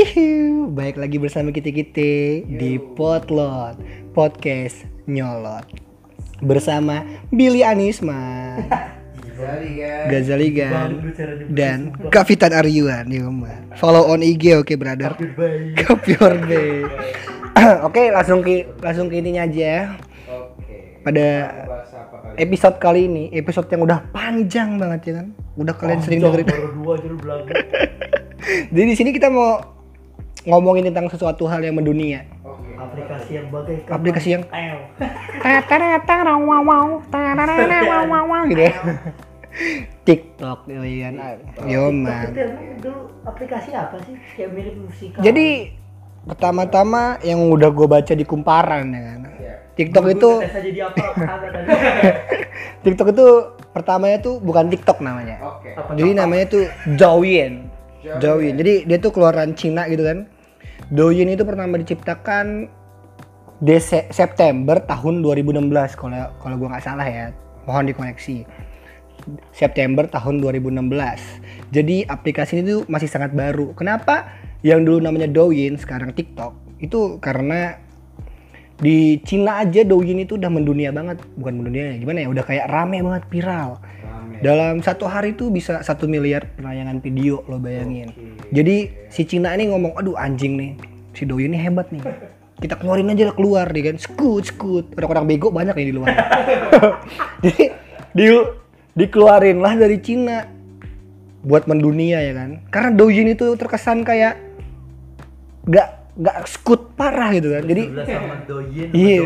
Yuhu, baik lagi bersama kita-kita di Potlot Podcast Nyolot bersama Billy Anisma, Gazali Gan, dan Kapitan Aryuan rumah. Follow on IG oke brother. Kapior Bay. Oke langsung ke langsung ke intinya aja ya. Oke. Pada episode kali ini episode yang udah panjang banget ya kan. Udah kalian sering dengerin. Jadi di sini kita mau ngomongin tentang sesuatu hal yang mendunia. Oke. aplikasi yang bagaikan Aplikasi yang gitu ya. TikTok gitu kan. Yo man. itu aplikasi apa sih kayak mirip musik Jadi pertama-tama yang udah gue baca di kumparan ya kan. Iya. TikTok itu TikTok itu pertamanya tuh bukan TikTok namanya. Jadi namanya tuh Douyin. Douyin. Jadi dia tuh keluaran Cina gitu kan. Douyin itu pertama diciptakan di Se- September tahun 2016 kalau kalau gua nggak salah ya. Mohon dikoneksi. September tahun 2016. Jadi aplikasi ini tuh masih sangat baru. Kenapa yang dulu namanya Douyin sekarang TikTok? Itu karena di Cina aja Douyin itu udah mendunia banget, bukan mendunia ya, gimana ya? Udah kayak rame banget viral. Rame. Dalam satu hari tuh bisa satu miliar penayangan video lo bayangin. Jadi si Cina ini ngomong, aduh anjing nih, si Doi ini hebat nih. Kita keluarin aja keluar nih kan, skut skut. Orang-orang bego banyak nih di luar. Jadi di dikeluarin lah dari Cina buat mendunia ya kan. Karena Douyin itu terkesan kayak gak gak skut parah gitu kan. Jadi Iya,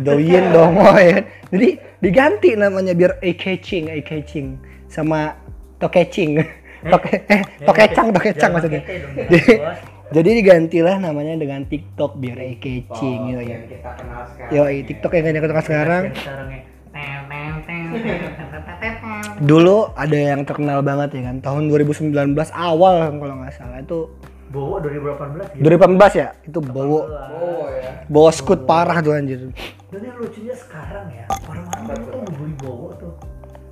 doyin dongo ya. Jadi diganti namanya biar eye catching, eye catching sama tokecing. Toke, eh, tokecang, tokecang Jangan maksudnya. kete dong, Jadi, jadi digantilah namanya dengan TikTok biar eye catching gitu ya. Yo, TikTok yang kita kenal sekarang. Ya. Dulu ada yang terkenal banget ya kan, tahun 2019 awal kalau nggak salah itu Bowo 2018 gitu 2018 ya, itu bawa Oh ya. bawa skut parah tuh anjir. Dan yang lucunya sekarang ya, orang-orang tuh ngebully Bowo tuh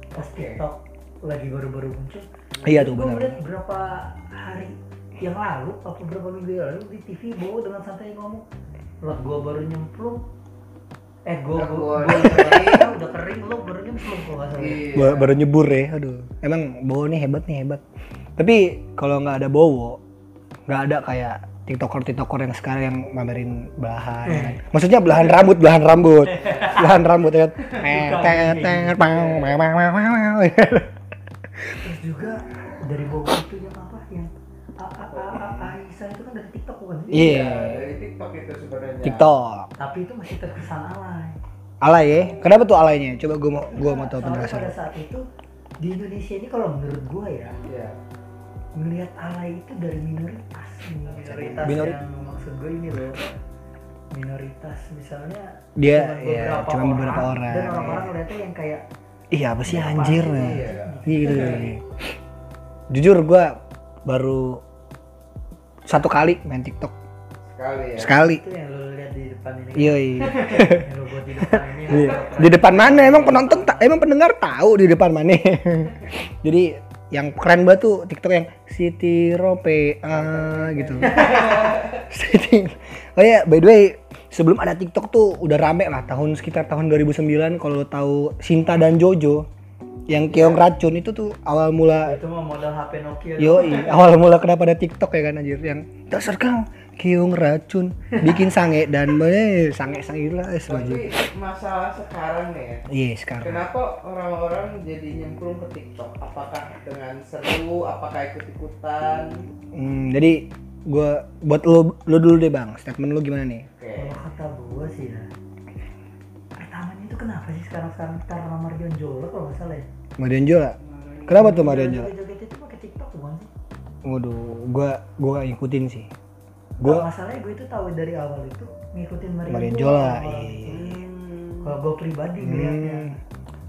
pas TikTok lagi baru-baru muncul. Iya tuh, benar. berapa hari yang lalu, apa berapa minggu yang lalu di TV Bowo dengan santai ngomong, lah gua baru nyemplung, eh gua Lah, gua, gua gua udah kering. kering, udah kering, lo baru nyemplung kalau nggak salah. Iya. Ba- baru nyebur ya aduh emang Bowo nih hebat nih hebat tapi kalau nggak ada Bowo nggak ada kayak tiktoker tiktoker yang sekarang yang mamerin belahan ya kan. maksudnya belahan rambut belahan rambut belahan rambut ya. Terus juga dari Bowo itu yang apa yang A A A A Aisyah itu kan dari TikTok bukan? iya Dari TikTok itu sebenarnya. tiktok Tapi itu masih terkesan alay. alay ya kenapa tuh alaynya coba gue mau gue mau tahu penjelasan pada saat itu di Indonesia ini kalau menurut gua ya Iya. Melihat alay itu dari minoritas minoritas Minori- yang maksud gue ini loh minoritas misalnya Dia, cuman ya, cuman beberapa orang, dan ya. orang-orang ngeliatnya yang kayak iya apa sih anjir sih? ya Iya. Iya gitu, gitu. jujur gue baru satu kali main tiktok Sekali ya. sekali itu yang lo lihat di depan ini iya iya yang lo buat di depan ini Iya. Di depan mana emang penonton ta- emang pendengar tahu di depan mana. Jadi yang keren banget tuh TikTok yang Siti Rope ah, gitu. Siti. Oh ya, by the way, sebelum ada TikTok tuh udah rame lah tahun sekitar tahun 2009 kalau lo tahu Sinta dan Jojo yang keong racun itu tuh awal mula itu mah modal HP Nokia Yo, awal mula kenapa ada TikTok ya kan anjir yang dasar kau keong racun bikin sange dan eh sange sange lah es Tapi masalah sekarang nih ya. Iya sekarang. Kenapa orang-orang jadi nyemplung ke TikTok? Apakah dengan seru? Apakah ikut-ikutan? Hmm, jadi gua buat lo lo dulu deh bang, statement lo gimana nih? Oke. kalau kata gua sih ya pertamanya itu kenapa sih sekarang-sekarang karena Mardian Jola kalau nggak salah ya Marion Jola. Kenapa tuh Marion Jola? joget itu pakai TikTok bukan sih Waduh, gua gua ngikutin sih. Gua Gua masalahnya gue itu tahu dari awal itu ngikutin Marion, Marion Jola. Jola, awal. iya. Kalau gue pribadi ngeliatnya. hmm,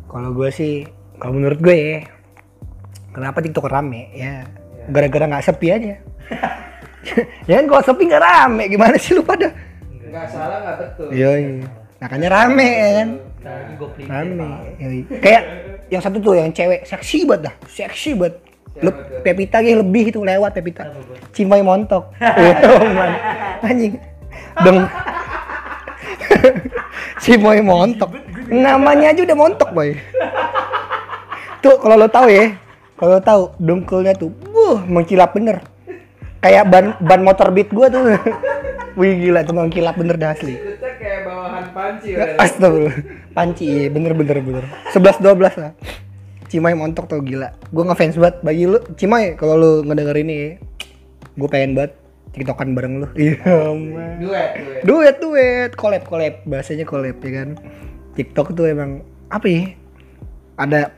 kalau gua sih kalau menurut gue ya, kenapa TikTok rame ya? Gara-gara nggak sepi aja. ya kan kalau sepi nggak rame, gimana sih lu pada? Nggak salah nggak betul. Iya, iya. makanya rame ya kan. Gue pribadi. Rame. Yoi. Kayak yang satu tuh yang cewek seksi banget dah, seksi banget. Tuh? Pepita ge lebih itu lewat Pepita. Cimoy montok. Iya. Anjing. Deng. Cimoy montok. Namanya aja udah montok, boy. Tuh kalau lo tahu ya, kalau lo tahu dengkulnya tuh, wuh, mengkilap bener. Kayak ban ban motor beat gua tuh. Wih gila tuh mengkilap bener dah asli. Kayak bawahan panci udah. Astagfirullah. Panci, iya, bener bener bener. 11 12 lah. Cimay montok tuh gila. Gue ngefans banget bagi lu. Cimay kalau lu ngedenger ini. Gue pengen banget tiktokan bareng lu. Iya. Duet, duet. Duet duet, collab collab, bahasanya collab ya kan. TikTok tuh emang apa ya? Ada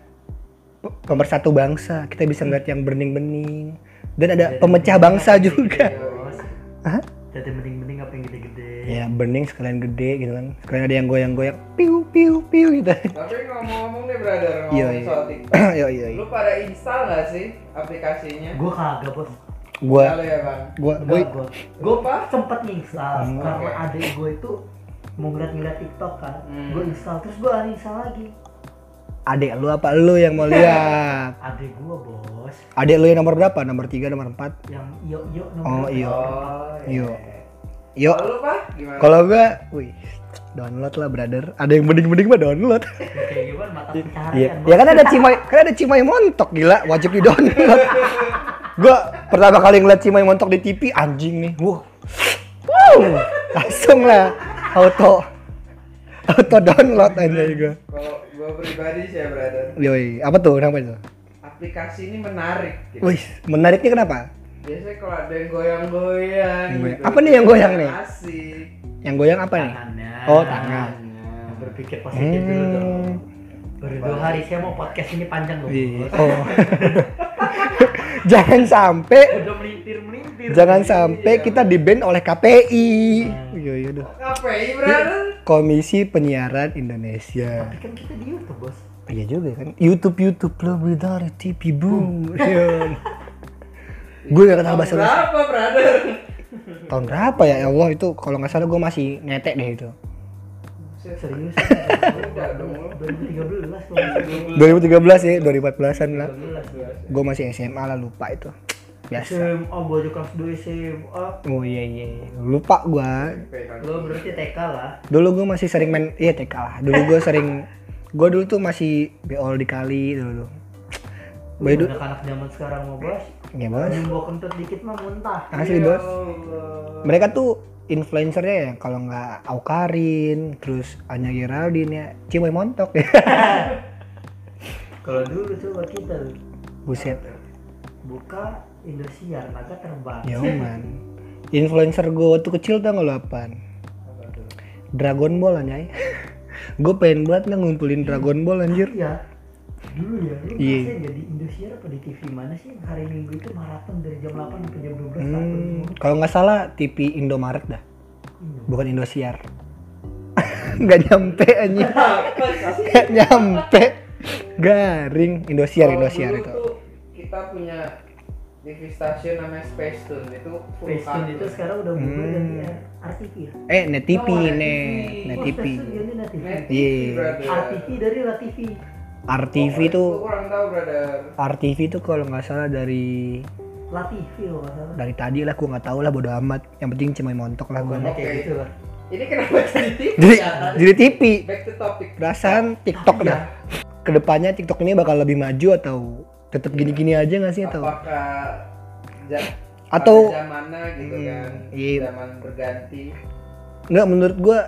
pe- pemersatu bangsa. Kita bisa ngeliat yang bening-bening. Dan ada pemecah bangsa juga. Bos. Hah? Jadi gede-gede. Ya bening sekalian gede gitu kan. Sekalian ada yang goyang-goyang, piu piu piu gitu. Tapi ngomong-ngomong nih brother, ngomong Iya, iya. soal TikTok. Yo yo yo. Lu pada install gak sih aplikasinya? Gua kagak, Bos. Gua Halo ya bang. gua gua gua. Gua apa? sempet nginstal Hmm. karena Oke. adik gue itu mau ngeliat-ngeliat TikTok kan. Hmm. Gue install terus gue uninstall lagi. adek lu apa lu yang mau lihat? Adik gue bos, Adek lu yang nomor berapa? Nomor 3, nomor 4? yang yo yo Oh, iya. Oh, Yo. iya. Yuk. Gimana? Kalau gua, wih, download lah brother. Ada yang mending-mending mah download. Kayak gimana mata pencaharian. Iya. Ya kan ada Cimay, kan ada Cimay montok gila, wajib di download. gua pertama kali ngeliat Cimay montok di TV anjing nih. Wow. Wow. Langsung lah auto auto download aja gua. Kalau gua pribadi sih ya brother, Yoi, apa tuh? Kenapa itu? aplikasi ini menarik. Gitu. Wih, menariknya kenapa? Biasanya kalau ada yang goyang-goyang. Goyang. gitu, Apa nih yang goyang nih? Asik. Yang goyang apa nih? Tangannya. Oh, tangan. Berpikir positif dulu dong. Hmm. Baru dua hari saya mau podcast ini panjang loh. Iya. Oh. jangan sampai Udah melintir melintir. jangan sampai kita di ban oleh KPI. Iya iya dah. KPI brother. Komisi Penyiaran Indonesia. Tapi kan kita di YouTube bos. Iya juga kan. YouTube YouTube lebih dari TV boom. Gue gak kenal bahasa bahasa. Berapa brother? Tahun berapa ya? Ya Allah itu kalau nggak salah gue masih netek deh itu. Serius. Udah dong lu. 2013 kalau 2013 ya, 2014an lah. 2013. Gue masih SMA lah lupa itu. Biasa. SMA baju kelas 2 SMA. Oh iya iya. iya. Lupa gua. Lo berarti TK lah. Dulu gue masih sering main, iya TK lah. Dulu gue sering, gue dulu tuh masih beol di kali dulu. Boy dulu, Anak-anak zaman sekarang mau bos. ya bos. Nyembok kentut dikit mah muntah. Asli bos. Allah. Mereka tuh influencernya ya, kalau nggak Aukarin, terus Anya Geraldine ya, Cimoy Montok ya. Kalau dulu coba kita tuh, Buset. buka Indosiar naga terbang. Ya man. Influencer gue waktu kecil tau nggak lo apaan? Apa tuh? Dragon Ball anjay. gue pengen banget ngumpulin Dragon Ball anjir. Iya. Dulu ya, lu Iya. yeah. jadi Indosiar apa di TV mana sih hari Minggu itu maraton dari jam 8 sampai jam 12 Hmm, hmm. kalau nggak salah TV Indomaret dah, Iya. bukan Indosiar. nggak nyampe sih? Nggak nyampe. Garing Indosiar Kalau Indosiar dulu itu. tuh kita punya TV stasiun namanya Space Tune itu full Space Tune itu sekarang udah berubah Hmm. ganti RTV ya. Eh, Net TV, Oh, Net Net, TV. Net Oh, TV. Net TV. Net TV, Iya. RTV dari La TV. RTV Oh, tuh tahu brother. RTV tuh kalau nggak salah dari La TV loh nggak salah. dari tadi lah gua nggak tahu lah bodo amat. Yang penting cuma montok lah gua. Pokoknya Oke. kayak gitu lah. Ini kenapa jadi TV? Jadi ya? jadi TV. Back to topic. Perasaan TikTok Tapi dah. Ke depannya TikTok ini bakal lebih maju atau tetap gini-gini aja nggak sih atau? Apakah ja- Atau- zamannya gitu Hmm, kan? iya. Zaman berganti. Nggak menurut gua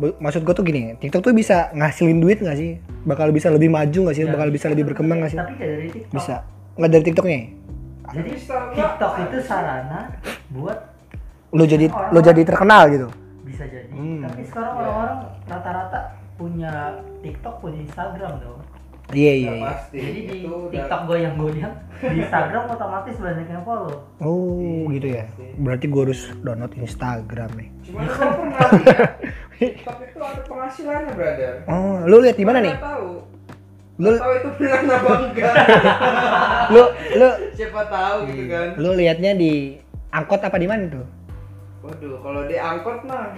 maksud gua tuh gini, TikTok tuh bisa ngasilin duit nggak sih? Bakal bisa lebih maju nggak sih? Ya, Bakal bisa lebih berkembang nggak sih? Tapi dari TikTok. Bisa. Nggak dari TikToknya? Jadi Bisa, Mbak. TikTok itu sarana buat Lo jadi lo jadi terkenal gitu. bisa jadi. Hmm. Tapi sekarang orang-orang rata-rata punya TikTok punya Instagram dong. Iya iya. Ya, iya. pasti. Jadi di Itu udah- TikTok goyang-goyang, di Instagram otomatis banyak yang follow. Oh gitu ya. Berarti gua harus download Instagram nih. Cuma lu pernah lihat TikTok itu ada penghasilannya, brother. Oh, lu lihat di mana nih? Tahu. Lu Tahu itu beneran apa enggak? lu lu Siapa tahu gitu kan. lu liatnya di angkot apa di mana tuh? Waduh, kalau di angkot mah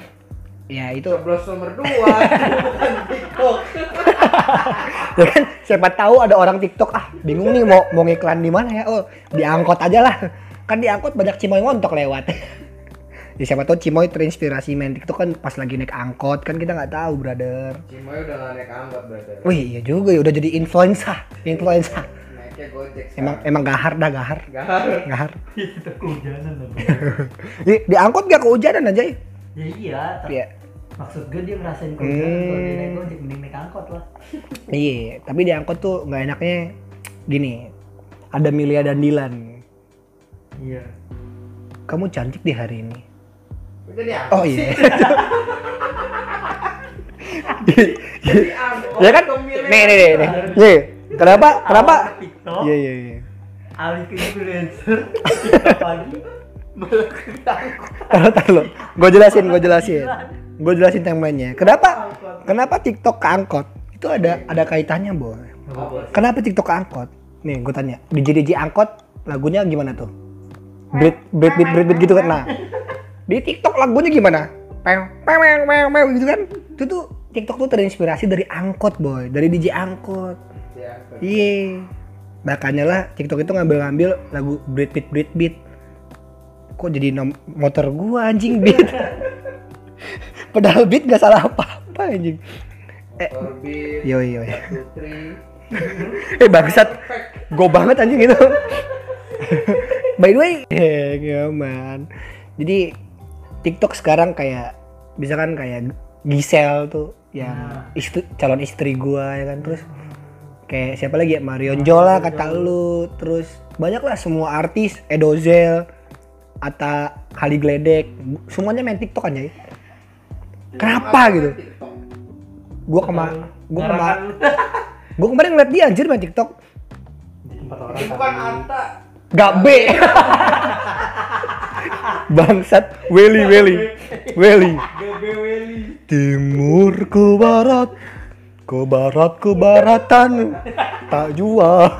ya itu Coblos nomor dua bukan TikTok. ya kan siapa tahu ada orang TikTok ah bingung nih mau mau ngiklan di mana ya oh diangkot aja lah kan diangkot banyak cimoy ngontok lewat ya siapa tahu cimoy terinspirasi main TikTok kan pas lagi naik angkot kan kita nggak tahu brother Cimoy udah gak naik angkot brother. wih iya juga ya udah jadi influencer influencer Naiknya gojek. emang emang gahar dah gahar Gak gahar Kita kehujanan dong. di, di angkot gak kehujanan aja ya Ya iya, tapi Iya. Maksud gue dia ngerasain kehujanan kalau dia Hmm. naik gojek mending naik angkot lah. iya tapi di angkot tuh nggak enaknya gini ada Milia dan Dilan. Iya. kamu cantik di hari ini. Oh iya. Jadi angkot ya kan? nih nih nih nih. kenapa? kenapa? iya iya iya. Alih ke influencer, pagi, malah ke angkot. taruh taruh gue jelasin gue jelasin gue jelasin timelinenya. Kenapa? Kenapa TikTok ke angkot? Itu ada ada kaitannya boy kenapa TikTok ke angkot? Nih gue tanya. DJ DJ angkot lagunya gimana tuh? Beat beat beat beat, beat gitu kan? Nah di TikTok lagunya gimana? Peng peng peng peng peng gitu kan? Itu tuh TikTok tuh terinspirasi dari angkot boy. Dari DJ angkot. Iya. Makanya lah TikTok itu ngambil-ngambil lagu beat beat beat beat. Kok jadi motor gua anjing beat. Padahal beat gak salah apa-apa anjing. Eh, Orbit. yo yo. Eh bangsat. Go banget anjing itu. By the way, ya man. Jadi TikTok sekarang kayak misalkan kayak Gisel tuh yang Nah. istri, calon istri gua ya kan terus kayak siapa lagi ya Marion Jola kata lu terus banyak lah semua artis Edozel Ata Kali Gledek semuanya main TikTok aja ya kenapa gitu? TikTok. gua kemarin gua Ngarang kemarin gua kemarin ngeliat dia anjir main TikTok. Orang Ini bukan. Anta. gak B. Bangsat. Welly Welly Welly Gebe Welly. timur ke barat ke barat ke baratan. Tak jua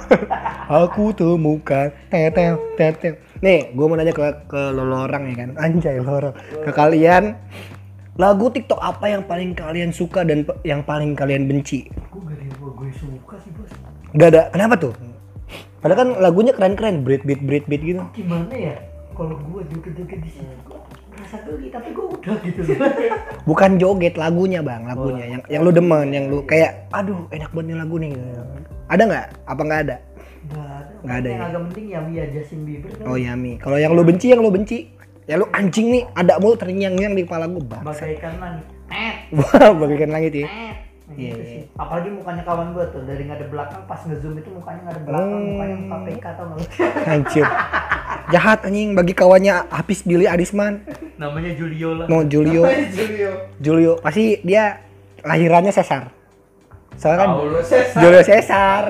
aku temukan. Tetel tetel nih gue mau nanya ke ke lo orang ya kan. Anjay lo orang ke kalian lagu TikTok apa yang paling kalian suka dan yang paling kalian benci Gue gak ada yang gue suka sih bos. gak ada kenapa tuh padahal kan lagunya keren-keren beat beat beat beat gitu Gimana ya? Kalau gue joget-joget di sini, merasa geli, tapi gue udah gitu loh. bukan joget lagunya bang lagunya yang yang lu demen yang lu kayak aduh enak banget nih lagu nih gitu. ada nggak apa nggak ada Gak ada. Nggak ada Yang ya? agak penting ya Mia Justin Bieber kan. Oh Yami. Kalau yang lu benci, yang lu benci. Ya lu anjing nih, ada mulu terngiang-ngiang di kepala gua, Bang. Bagaikan langit. Eh. Wah, bagaikan langit ya. Eh. Iya, Gitu iya. Apalagi mukanya kawan gue tuh dari nggak ada belakang pas ngezoom itu mukanya nggak ada belakang Oh. mukanya muka PK tau nggak? Anjir. Jahat anjing bagi kawannya Hafiz Billy Adisman. Namanya Julio lah. No Julio. Hai Julio. Julio pasti dia lahirannya Cesar. Soalnya kan Paulo Cesar. Julio Cesar.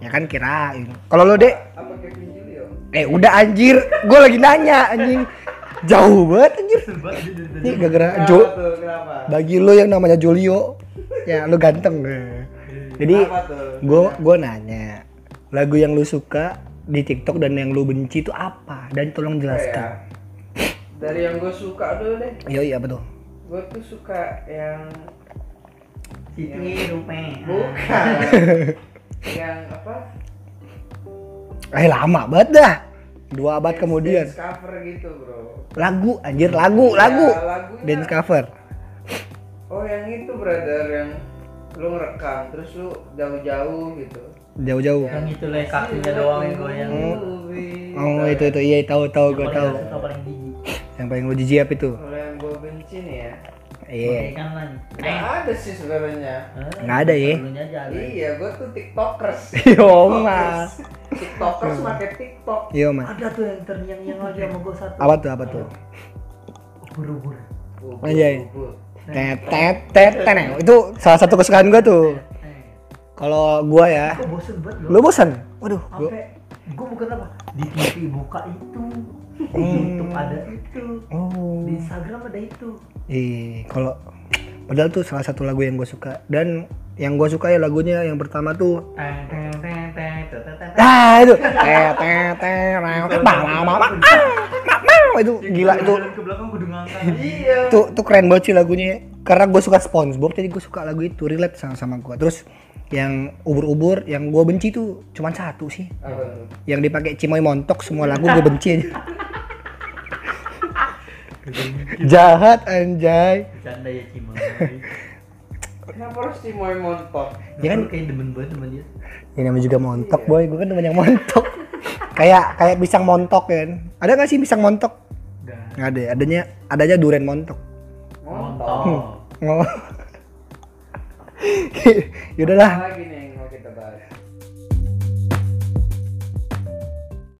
Ya kan kirain. Kalau lu, Dek, Apa Kevin Julio? eh udah anjir, gua lagi nanya anjing. Jauh banget anjir. Nih gara-gara Jo bagi lu yang namanya Julio ya lu ganteng jadi Kenapa tuh? gue gue nanya lagu yang lu suka di TikTok dan yang lu benci itu apa dan tolong Apa ya? jelaskan Dari yang gue suka dulu deh. iya iya apa tuh Gue tuh suka yang Siti Rupe. bukan. yang apa? eh lama banget dah dua abad kemudian Dance cover gitu bro. lagu anjir lagu lagu Ya, lagunya. dance cover Oh yang itu brother yang lu ngerekam terus lu jauh-jauh gitu. jauh-jauh Yang itu lah kakinya doang yang goyang. oh itu itu iya tahu tahu gue Yang tahu yang paling lu jijik apa itu Kalau yang gue benci nih ya, iya langit. nggak ada sih sebenarnya. Nggak ada ya? Iya, gue tuh tiktokers. yo mas Tiktokers pakai tiktok. yo mas Ada tuh yang terngiang-ngiang lagi sama gue satu. apa tuh apa tuh Buru-buru. Bubut, Anjay. bubut. tet tet tet itu salah satu kesukaan gue tuh Eh, kalau gua ya Gue bosen banget loh. lu bosan waduh gua, Sampai gue bukan apa di TV buka itu, di Hmm. YouTube ada itu, oh di Instagram ada itu. Ih, kalau padahal tuh salah satu lagu yang gue suka dan yang gue suka ya lagunya yang pertama tuh Teng, teng, teng, teng, teng, teng, teng. ah itu tet tet tet bang bang bang bang ah, bang, bang. itu gila itu. Iya. tuh tuh keren banget sih lagunya karena gue suka SpongeBob jadi gue suka lagu itu relate sama sama gue terus yang ubur-ubur yang gue benci tuh cuman satu sih yang dipakai Cimoy Montok semua lagu gue benci aja jahat anjay Bercanda ya Cima. Kenapa harus Cimoy montok? Ya kan? Kayak demen banget sama dia. ini namanya juga montok boy gue kan temen yang montok kayak kayak pisang montok kan ada gak sih pisang montok Enggak. nggak ada adanya adanya duren montok Montok. Montok. oh yaudahlah Apa lagi nih yang mau kita bahas?